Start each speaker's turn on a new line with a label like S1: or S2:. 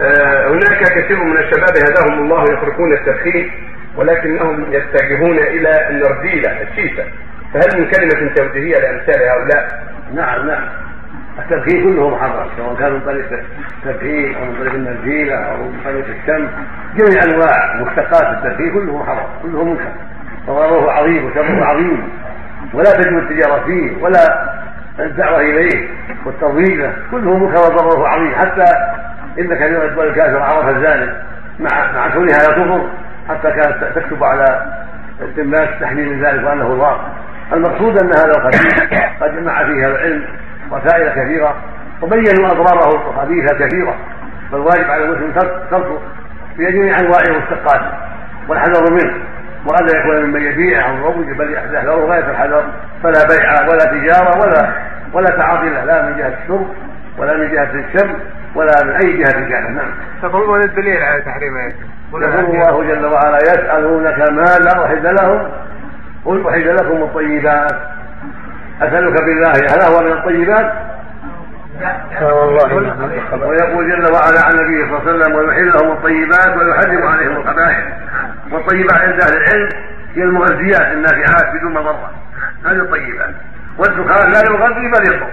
S1: آه، هناك كثير من الشباب هداهم الله يتركون التدخين ولكنهم يتجهون إلى النرديله الشيشة. فهل من كلمة توجيهية لأمثال هؤلاء؟
S2: نعم نعم. التدخين كله محرم سواء كان من طريق التدخين أو من طريق النرجيله أو من طريق الشم. جميع أنواع مشتقات التدخين كله محرم كله منكر. وضرره عظيم وشره عظيم. ولا تجب التجارة فيه ولا الدعوة إليه والترويج له كله منكر وضرره عظيم. حتى إن كبير الدول الكافر عرف الزاني مع مع كونها لا تضر حتى كانت تكتب على التماس تحميل ذلك وأنه ضار. المقصود أن هذا الخبيث قد جمع فيه العلم وسائل كثيرة وبينوا أضراره الخبيثه كثيرة. فالواجب على المسلم ترك في جميع أنواع المشتقات والحذر منه. والا يكون ممن يبيع أو يروج بل يحذره غاية الحذر. فلا بيع ولا تجارة ولا ولا تعاطي له لا من جهة الشرب ولا من جهة الشم. ولا من أي جهة كانت نعم.
S1: تقول الدليل على تحريمه
S2: يقول الله جل وعلا يسألونك ماذا احد لهم. قل احد لكم الطيبات. أسألك بالله هل هو من الطيبات؟
S1: والله
S2: ويقول جل وعلا عن النبي صلى الله عليه وسلم ويحل لهم الطيبات ويحرم عليهم الخبائث والطيبات عند أهل العلم هي المغذيات النافعات بدون مضرة هذه الطيبات والدخان لا يغذي بل يضر